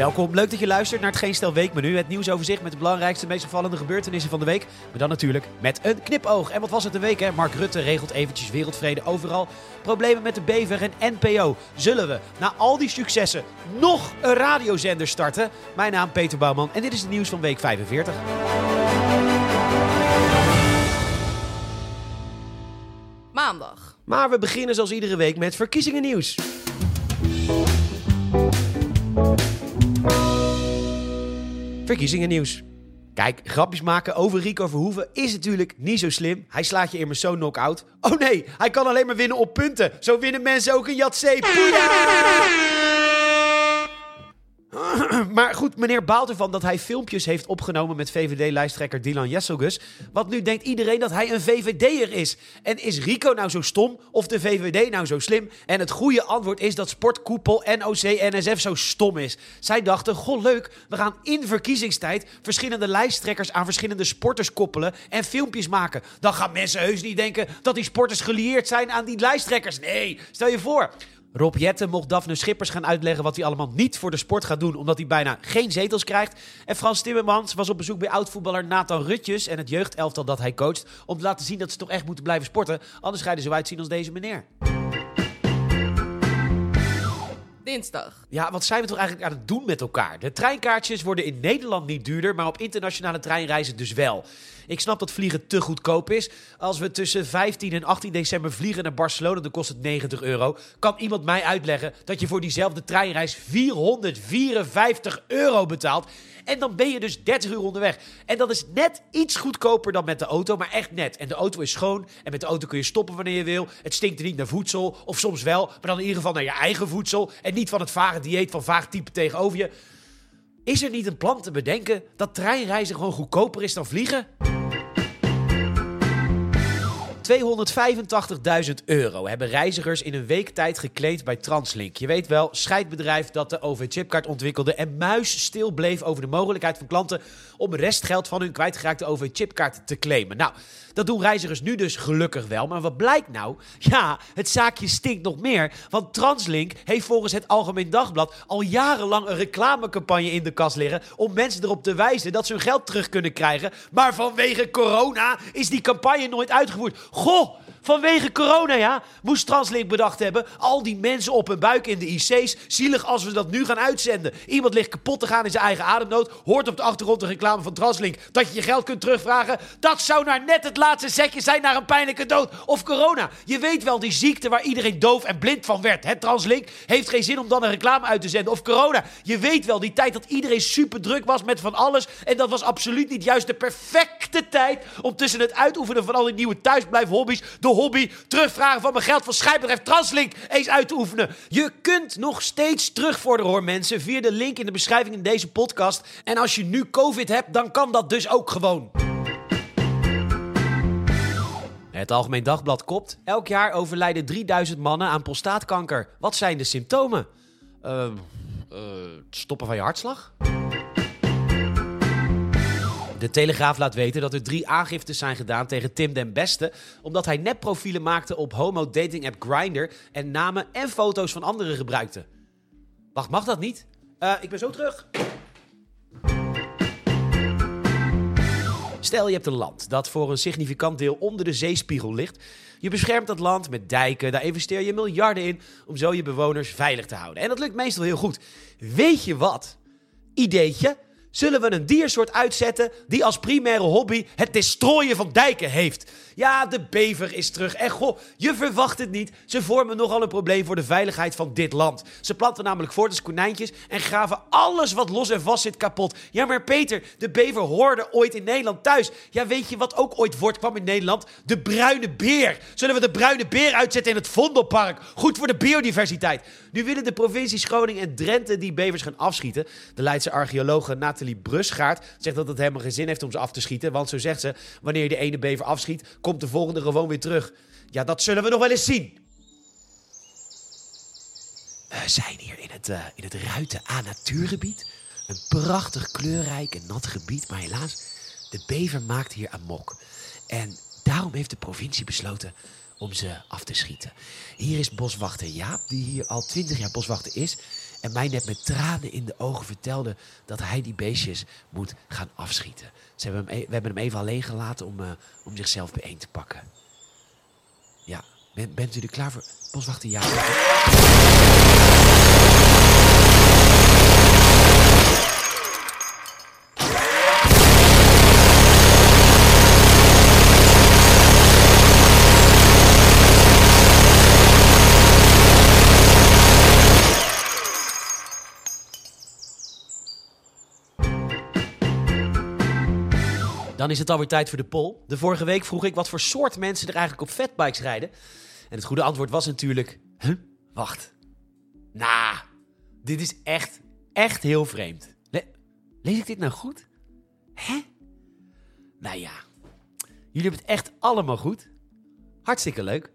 Welkom, leuk dat je luistert naar het Geen Stel Weekmenu. Het nieuwsoverzicht met de belangrijkste, meest opvallende gebeurtenissen van de week. Maar dan natuurlijk met een knipoog. En wat was het de week, hè? Mark Rutte regelt eventjes wereldvrede overal. Problemen met de bever en NPO. Zullen we, na al die successen, nog een radiozender starten? Mijn naam Peter Bouwman en dit is het nieuws van week 45. Maandag. Maar we beginnen zoals iedere week met verkiezingen nieuws. Verkiezingen nieuws. Kijk, grapjes maken over Rico Verhoeven is natuurlijk niet zo slim. Hij slaat je immers zo knock-out. Oh nee, hij kan alleen maar winnen op punten. Zo winnen mensen ook een Jatzee. Maar goed, meneer baalt ervan dat hij filmpjes heeft opgenomen met VVD-lijsttrekker Dylan Jesselgus. Want nu denkt iedereen dat hij een VVD'er is. En is Rico nou zo stom of de VVD nou zo slim? En het goede antwoord is dat sportkoepel NOC-NSF zo stom is. Zij dachten, goh leuk, we gaan in verkiezingstijd verschillende lijsttrekkers aan verschillende sporters koppelen en filmpjes maken. Dan gaan mensen heus niet denken dat die sporters gelieerd zijn aan die lijsttrekkers. Nee, stel je voor... Rob Jetten mocht Daphne Schippers gaan uitleggen wat hij allemaal niet voor de sport gaat doen, omdat hij bijna geen zetels krijgt. En Frans Timmermans was op bezoek bij oud-voetballer Nathan Rutjes en het jeugdelftal dat hij coacht, om te laten zien dat ze toch echt moeten blijven sporten, anders ga je er zo uitzien als deze meneer. Dinsdag. Ja, wat zijn we toch eigenlijk aan het doen met elkaar? De treinkaartjes worden in Nederland niet duurder, maar op internationale treinreizen dus wel. Ik snap dat vliegen te goedkoop is. Als we tussen 15 en 18 december vliegen naar Barcelona, dan kost het 90 euro. Kan iemand mij uitleggen dat je voor diezelfde treinreis 454 euro betaalt? En dan ben je dus 30 uur onderweg. En dat is net iets goedkoper dan met de auto, maar echt net. En de auto is schoon. En met de auto kun je stoppen wanneer je wil. Het stinkt er niet naar voedsel. Of soms wel, maar dan in ieder geval naar je eigen voedsel. En niet van het vage dieet van vaag type tegenover je. Is er niet een plan te bedenken dat treinreizen gewoon goedkoper is dan vliegen? 285.000 euro hebben reizigers in een week tijd gekleed bij Translink. Je weet wel, scheidbedrijf dat de OV-chipkaart ontwikkelde en muisstil bleef over de mogelijkheid van klanten om restgeld van hun kwijtgeraakte OV-chipkaart te claimen. Nou, dat doen reizigers nu dus gelukkig wel. Maar wat blijkt nou? Ja, het zaakje stinkt nog meer. Want Translink heeft volgens het Algemeen Dagblad al jarenlang een reclamecampagne in de kast liggen. om mensen erop te wijzen dat ze hun geld terug kunnen krijgen. Maar vanwege corona is die campagne nooit uitgevoerd. Goh! Vanwege corona, ja, moest Translink bedacht hebben. Al die mensen op hun buik in de IC's. Zielig als we dat nu gaan uitzenden. Iemand ligt kapot te gaan in zijn eigen ademnood. Hoort op de achtergrond de reclame van Translink dat je je geld kunt terugvragen. Dat zou nou net het laatste zetje zijn naar een pijnlijke dood. Of corona. Je weet wel, die ziekte waar iedereen doof en blind van werd. Het Translink heeft geen zin om dan een reclame uit te zenden. Of corona. Je weet wel, die tijd dat iedereen super druk was met van alles. En dat was absoluut niet juist de perfecte tijd om tussen het uitoefenen van al die nieuwe thuisblijfhobby's hobby terugvragen van mijn geld van scheidbedrijf Translink eens uit te oefenen. Je kunt nog steeds terugvorderen hoor mensen via de link in de beschrijving in deze podcast. En als je nu COVID hebt, dan kan dat dus ook gewoon. Het Algemeen Dagblad kopt. Elk jaar overlijden 3000 mannen aan prostaatkanker. Wat zijn de symptomen? Uh, uh, stoppen van je hartslag? De Telegraaf laat weten dat er drie aangiftes zijn gedaan tegen Tim den Beste. Omdat hij nepprofielen maakte op homo-dating-app Grindr. En namen en foto's van anderen gebruikte. Wacht, mag dat niet? Uh, ik ben zo terug. Stel je hebt een land dat voor een significant deel onder de zeespiegel ligt. Je beschermt dat land met dijken, daar investeer je miljarden in om zo je bewoners veilig te houden. En dat lukt meestal heel goed. Weet je wat? Ideetje zullen we een diersoort uitzetten die als primaire hobby het destroyen van dijken heeft. Ja, de bever is terug. En goh, je verwacht het niet. Ze vormen nogal een probleem voor de veiligheid van dit land. Ze planten namelijk voort als konijntjes en graven alles wat los en vast zit kapot. Ja, maar Peter, de bever hoorde ooit in Nederland thuis. Ja, weet je wat ook ooit voortkwam in Nederland? De bruine beer. Zullen we de bruine beer uitzetten in het Vondelpark? Goed voor de biodiversiteit. Nu willen de provincies Groningen en Drenthe die bevers gaan afschieten. De Leidse archeologe Nathalie Brusgaard zegt dat het helemaal geen zin heeft om ze af te schieten. Want zo zegt ze, wanneer je de ene bever afschiet, komt de volgende gewoon weer terug. Ja, dat zullen we nog wel eens zien. We zijn hier in het, uh, in het Ruiten A Natuurgebied. Een prachtig, kleurrijk en nat gebied. Maar helaas, de bever maakt hier amok. En daarom heeft de provincie besloten om ze af te schieten. Hier is boswachter Jaap, die hier al twintig jaar boswachter is. En mij net met tranen in de ogen vertelde dat hij die beestjes moet gaan afschieten. Ze hebben hem, e- we hebben hem even alleen gelaten om, eh, om zichzelf bijeen te pakken. Ja, ben, bent u er klaar voor? Boswachter, ja. Dan is het alweer tijd voor de poll. De vorige week vroeg ik wat voor soort mensen er eigenlijk op fatbikes rijden. En het goede antwoord was natuurlijk... Wacht. Nou, dit is echt, echt heel vreemd. Le- lees ik dit nou goed? Hè? Nou ja, jullie hebben het echt allemaal goed. Hartstikke leuk.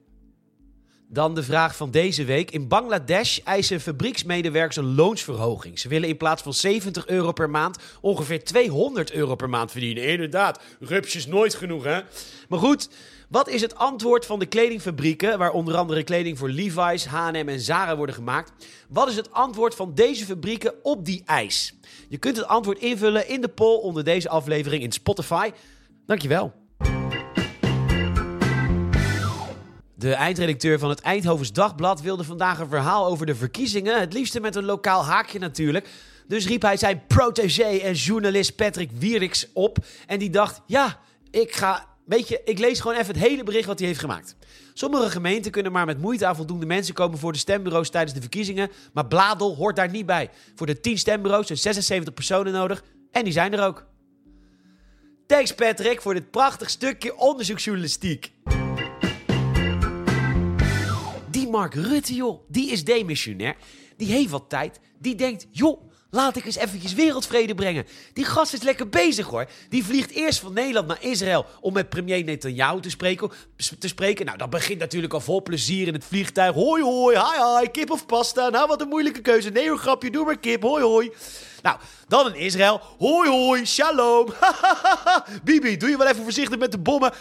Dan de vraag van deze week. In Bangladesh eisen fabrieksmedewerkers een loonsverhoging. Ze willen in plaats van 70 euro per maand ongeveer 200 euro per maand verdienen. Inderdaad, rupsjes nooit genoeg, hè? Maar goed, wat is het antwoord van de kledingfabrieken, waar onder andere kleding voor Levi's, H&M en Zara worden gemaakt? Wat is het antwoord van deze fabrieken op die eis? Je kunt het antwoord invullen in de poll onder deze aflevering in Spotify. Dankjewel. De eindredacteur van het Eindhovens Dagblad wilde vandaag een verhaal over de verkiezingen. Het liefste met een lokaal haakje natuurlijk. Dus riep hij zijn protégé en journalist Patrick Wieriks op. En die dacht, ja, ik ga... Weet je, ik lees gewoon even het hele bericht wat hij heeft gemaakt. Sommige gemeenten kunnen maar met moeite aan voldoende mensen komen voor de stembureaus tijdens de verkiezingen. Maar Bladel hoort daar niet bij. Voor de 10 stembureaus zijn 76 personen nodig. En die zijn er ook. Thanks Patrick voor dit prachtig stukje onderzoeksjournalistiek. Mark Rutte, joh, die is demissionair. Die heeft wat tijd. Die denkt, joh, laat ik eens eventjes wereldvrede brengen. Die gast is lekker bezig, hoor. Die vliegt eerst van Nederland naar Israël om met premier Netanyahu te spreken. Te spreken. Nou, dat begint natuurlijk al vol plezier in het vliegtuig. Hoi, hoi, hi, hi, kip of pasta? Nou, wat een moeilijke keuze. Nee, hoor, grapje, doe maar kip. Hoi, hoi. Nou, dan in Israël. Hoi, hoi, shalom. Bibi, doe je wel even voorzichtig met de bommen.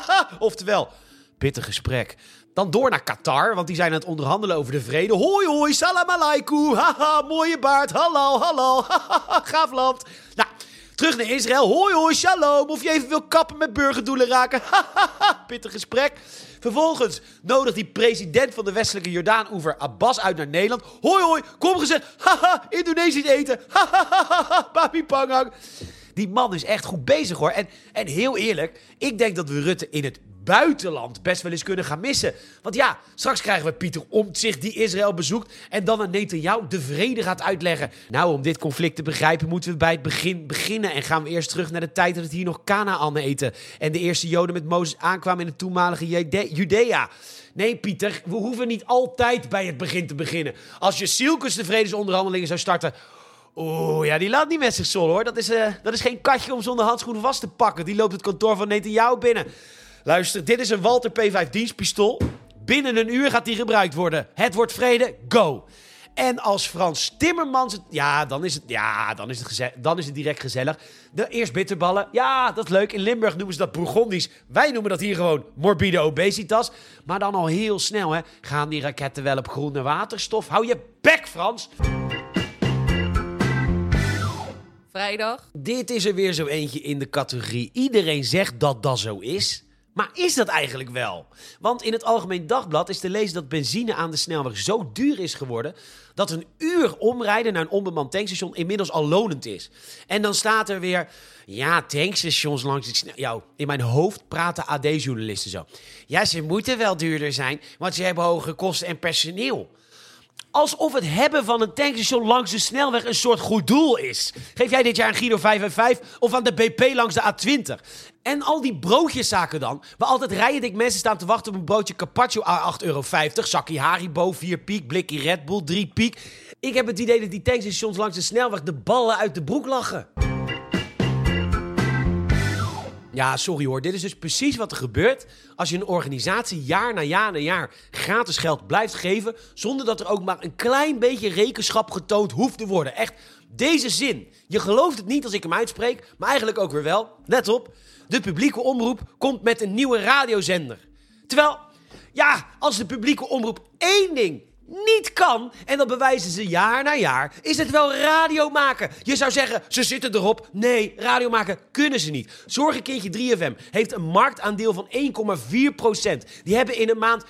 Oftewel, pittig gesprek. Dan door naar Qatar, want die zijn aan het onderhandelen over de vrede. Hoi hoi, salam alaikum. Haha, mooie baard. Hallo, hallo. Haha, gaaf land. Nou, terug naar Israël. Hoi hoi, shalom. Of je even wil kappen met burgerdoelen raken. Haha, pittig gesprek. Vervolgens nodigt die president van de westelijke Jordaan-oever Abbas uit naar Nederland. Hoi hoi, kom gezegd. Haha, Indonesisch eten. Haha, papi pangang. Die man is echt goed bezig hoor. En, en heel eerlijk, ik denk dat we Rutte in het buitenland best wel eens kunnen gaan missen. Want ja, straks krijgen we Pieter Omtzigt die Israël bezoekt en dan aan Netanyahu de vrede gaat uitleggen. Nou, om dit conflict te begrijpen moeten we bij het begin beginnen en gaan we eerst terug naar de tijd dat het hier nog Canaan eten en de eerste Joden met Mozes aankwamen in het toenmalige Jude- Judea. Nee, Pieter, we hoeven niet altijd bij het begin te beginnen. Als je Sielkes de vredesonderhandelingen zou starten, Oeh, ja, die laat niet met zich zollen hoor. Dat is, eh, dat is geen katje om zonder handschoenen vast te pakken. Die loopt het kantoor van Netanyahu binnen. Luister, dit is een Walter P5 dienstpistool. Binnen een uur gaat die gebruikt worden. Het wordt vrede, go. En als Frans Timmermans het... Ja, dan is het, ja, dan is het, geze- dan is het direct gezellig. De, eerst bitterballen. Ja, dat is leuk. In Limburg noemen ze dat Bourgondisch. Wij noemen dat hier gewoon morbide obesitas. Maar dan al heel snel, hè. Gaan die raketten wel op groene waterstof? Hou je bek, Frans. Vrijdag. Dit is er weer zo eentje in de categorie. Iedereen zegt dat dat zo is. Maar is dat eigenlijk wel? Want in het Algemeen Dagblad is te lezen dat benzine aan de snelweg zo duur is geworden. dat een uur omrijden naar een onbemand tankstation inmiddels al lonend is. En dan staat er weer. Ja, tankstations langs het snel. Ja, in mijn hoofd praten AD-journalisten zo. Ja, ze moeten wel duurder zijn, want ze hebben hogere kosten en personeel. Alsof het hebben van een tankstation langs de snelweg een soort goed doel is. Geef jij dit jaar aan Guido 555 of aan de BP langs de A20? En al die broodjeszaken dan, waar altijd rijen dik mensen staan te wachten op een broodje carpaccio a 8,50 euro, zakje Haribo, 4 piek, blikje Red Bull, 3 piek. Ik heb het idee dat die tankstations langs de snelweg de ballen uit de broek lachen. Ja, sorry hoor. Dit is dus precies wat er gebeurt als je een organisatie jaar na jaar na jaar gratis geld blijft geven, zonder dat er ook maar een klein beetje rekenschap getoond hoeft te worden. Echt, deze zin. Je gelooft het niet als ik hem uitspreek, maar eigenlijk ook weer wel. Let op, de publieke omroep komt met een nieuwe radiozender. Terwijl, ja, als de publieke omroep één ding niet kan, en dat bewijzen ze jaar na jaar, is het wel radio maken. Je zou zeggen, ze zitten erop. Nee, radio maken kunnen ze niet. Zorgenkindje 3FM heeft een marktaandeel van 1,4%. Die hebben in een maand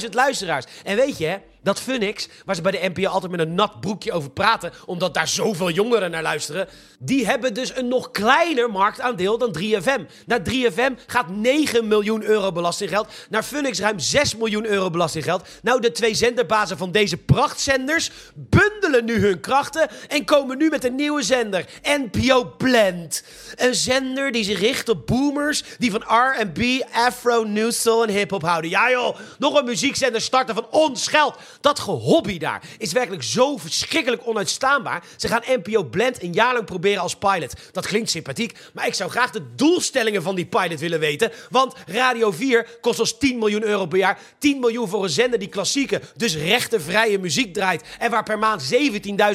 22.000 luisteraars. En weet je, hè? Dat Funix, waar ze bij de NPO altijd met een nat broekje over praten, omdat daar zoveel jongeren naar luisteren, die hebben dus een nog kleiner marktaandeel dan 3FM. Naar 3FM gaat 9 miljoen euro belastinggeld, naar Funix ruim 6 miljoen euro belastinggeld. Nou, de twee zenderbazen van deze prachtzenders bundelen nu hun krachten en komen nu met een nieuwe zender, NPO Blend. Een zender die zich richt op boomers die van R&B, afro, new soul en hip-hop houden. Ja joh, nog een muziekzender starten van ons geld. Dat gehobby daar is werkelijk zo verschrikkelijk onuitstaanbaar. Ze gaan NPO Blend een jaar lang proberen als pilot. Dat klinkt sympathiek, maar ik zou graag de doelstellingen van die pilot willen weten. Want Radio 4 kost ons 10 miljoen euro per jaar. 10 miljoen voor een zender die klassieke, dus rechtenvrije muziek draait. En waar per maand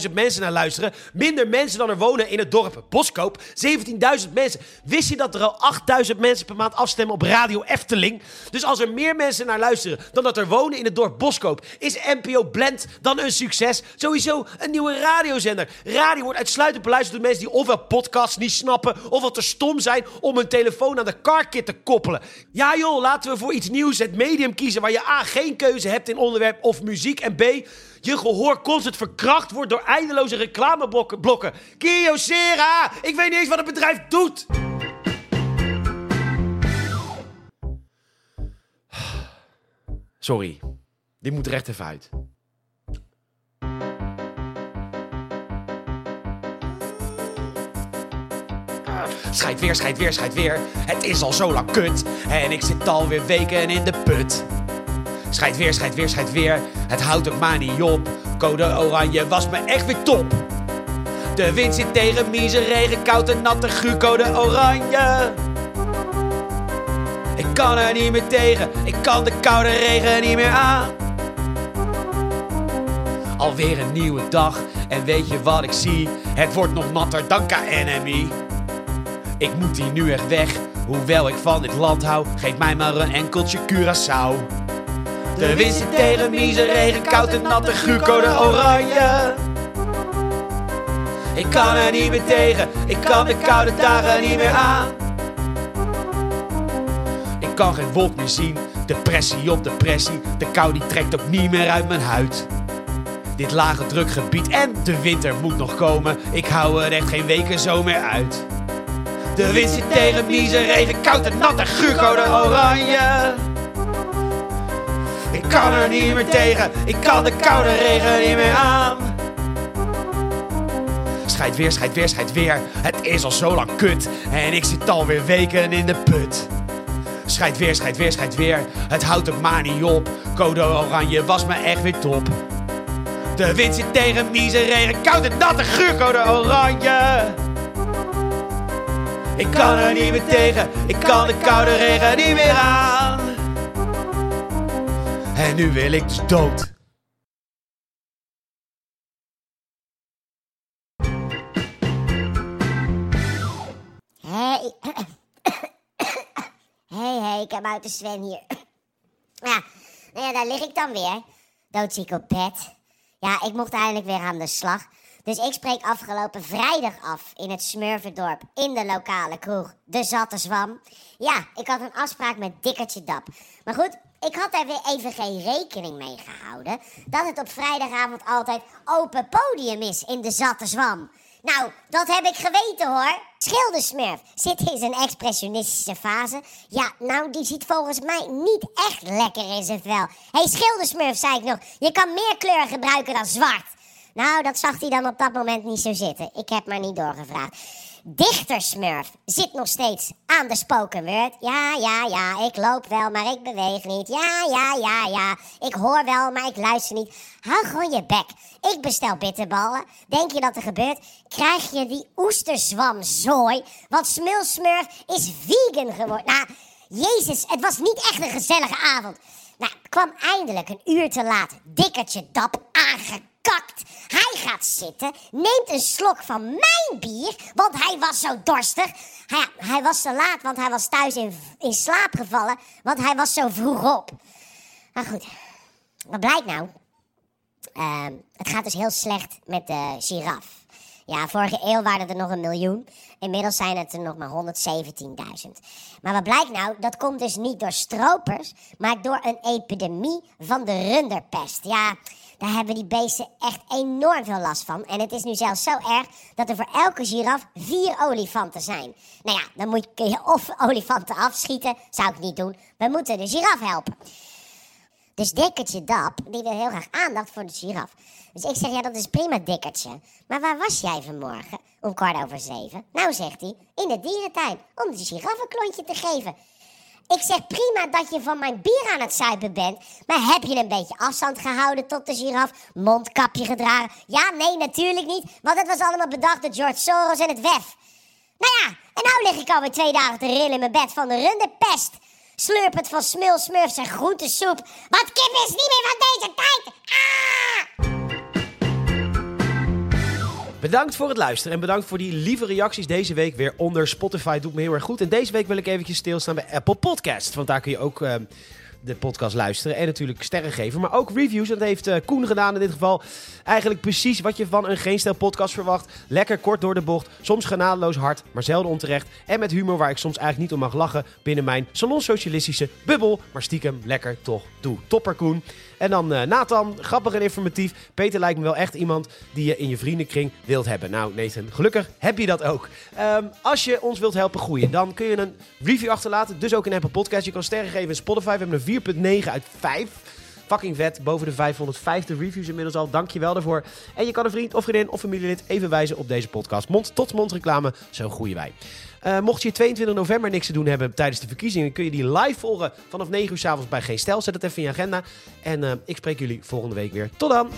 17.000 mensen naar luisteren. Minder mensen dan er wonen in het dorp Boskoop. 17.000 mensen. Wist je dat er al 8.000 mensen per maand afstemmen op Radio Efteling? Dus als er meer mensen naar luisteren dan dat er wonen in het dorp Boskoop, is NPO Blend dan een succes? Sowieso een nieuwe radiozender. Radio wordt uitsluitend beluisterd door mensen die ofwel podcasts niet snappen, ofwel te stom zijn om hun telefoon aan de carkit te koppelen. Ja joh, laten we voor iets nieuws het medium kiezen waar je A. geen keuze hebt in onderwerp of muziek en B. Je gehoor constant verkracht wordt door eindeloze reclameblokken. Kyocera! Ik weet niet eens wat het bedrijf doet! Sorry, dit moet er echt even uit. Schijt weer, schijt weer, schijt weer. Het is al zo lang kut. En ik zit alweer weken in de put. Schijt weer, schijt weer, schijt weer. Het houdt ook maar niet op. Code oranje was me echt weer top. De wind zit tegen mieze regen, koud en natte guur, code oranje. Ik kan er niet meer tegen, ik kan de koude regen niet meer aan. Alweer een nieuwe dag en weet je wat ik zie? Het wordt nog natter dan KNMI. Ik moet hier nu echt weg, hoewel ik van dit land hou. Geef mij maar een enkeltje Curaçao. De wind zit tegen mieze regen, koud en natte guur, code oranje. Ik kan er niet meer tegen, ik kan de koude dagen niet meer aan. Ik kan geen wolk meer zien, depressie op depressie. De kou die trekt ook niet meer uit mijn huid. Dit lage drukgebied en de winter moet nog komen. Ik hou er echt geen weken zo meer uit. De wind zit tegen mieze regen, koud en natte guurcode oranje. Ik kan er niet meer tegen, ik kan de koude regen niet meer aan. Schijt weer, schijt weer, schijt weer. Het is al zo lang kut en ik zit alweer weken in de put. Schijt weer, schijt weer, schijt weer. Het houdt ook maar niet op. Code oranje was me echt weer top. De wind zit tegen mieze regen, koud en natte guurcode oranje. Ik kan er niet meer tegen, ik kan de koude regen niet meer aan. En nu wil ik dus dood. Hey. hey, hey, ik heb uit de Sven hier. ja, nou ja, daar lig ik dan weer. Doodziek op bed. Ja, ik mocht eindelijk weer aan de slag. Dus ik spreek afgelopen vrijdag af in het Smurfendorp in de lokale kroeg De Zatte Zwam. Ja, ik had een afspraak met Dikkertje Dap. Maar goed, ik had daar weer even geen rekening mee gehouden dat het op vrijdagavond altijd open podium is in De Zatte Zwam. Nou, dat heb ik geweten hoor. Schildersmurf zit in zijn expressionistische fase. Ja, nou, die ziet volgens mij niet echt lekker in zijn vel. Hé, hey, Schildersmurf, zei ik nog, je kan meer kleur gebruiken dan zwart. Nou, dat zag hij dan op dat moment niet zo zitten. Ik heb maar niet doorgevraagd. Dichtersmurf zit nog steeds aan de spoken word. Ja, ja, ja, ik loop wel, maar ik beweeg niet. Ja, ja, ja, ja, ik hoor wel, maar ik luister niet. Hou gewoon je bek. Ik bestel bitterballen. Denk je dat er gebeurt? Krijg je die oesterzwamzooi? Want Smulsmurf is vegan geworden. Nou, jezus, het was niet echt een gezellige avond. Nou, kwam eindelijk een uur te laat. Dikkertje dap aangekakt. Hij gaat zitten, neemt een slok van mijn bier, want hij was zo dorstig. Hij, hij was te laat, want hij was thuis in, in slaap gevallen, want hij was zo vroeg op. Maar goed, wat blijkt nou? Ehm, het gaat dus heel slecht met de giraf. Ja, vorige eeuw waren er nog een miljoen. Inmiddels zijn het er nog maar 117.000. Maar wat blijkt nou? Dat komt dus niet door stropers, maar door een epidemie van de runderpest. Ja, daar hebben die beesten echt enorm veel last van. En het is nu zelfs zo erg dat er voor elke giraf vier olifanten zijn. Nou ja, dan moet je of olifanten afschieten. Zou ik niet doen. We moeten de giraf helpen. Dus Dikkertje Dap, die wil heel graag aandacht voor de giraf. Dus ik zeg, ja, dat is prima, Dikkertje. Maar waar was jij vanmorgen? Om kwart over zeven. Nou, zegt hij, in de dierentuin, om de giraf een klontje te geven. Ik zeg prima dat je van mijn bier aan het zuipen bent. Maar heb je een beetje afstand gehouden tot de giraf? Mondkapje gedragen? Ja, nee, natuurlijk niet. Want het was allemaal bedacht door George Soros en het WEF. Nou ja, en nou lig ik alweer twee dagen te rillen in mijn bed van de runderpest. Slurpend van smul, smurfs en groentesoep. Want kip is niet meer van deze tijd. Ah! Bedankt voor het luisteren en bedankt voor die lieve reacties deze week weer onder Spotify. Doet me heel erg goed. En deze week wil ik eventjes stilstaan bij Apple Podcasts. Want daar kun je ook uh, de podcast luisteren en natuurlijk sterren geven. Maar ook reviews. Dat heeft uh, Koen gedaan in dit geval. Eigenlijk precies wat je van een Geen Stel podcast verwacht. Lekker kort door de bocht. Soms genadeloos hard, maar zelden onterecht. En met humor waar ik soms eigenlijk niet om mag lachen binnen mijn salonsocialistische bubbel. Maar stiekem lekker toch doe. Topper Koen. En dan uh, Nathan, grappig en informatief. Peter lijkt me wel echt iemand die je in je vriendenkring wilt hebben. Nou, Nathan, gelukkig heb je dat ook. Um, als je ons wilt helpen groeien, dan kun je een review achterlaten. Dus ook in Apple Podcast. Je kan sterren geven in Spotify. We hebben een 4,9 uit 5. Fucking vet. Boven de 550 reviews inmiddels al. Dank je wel daarvoor. En je kan een vriend of vriendin of familielid even wijzen op deze podcast. Mond-tot-mond reclame. Zo groeien wij. Uh, mocht je 22 november niks te doen hebben tijdens de verkiezingen, kun je die live volgen vanaf 9 uur s avonds bij Geen Stel. Zet het even in je agenda. En uh, ik spreek jullie volgende week weer. Tot dan!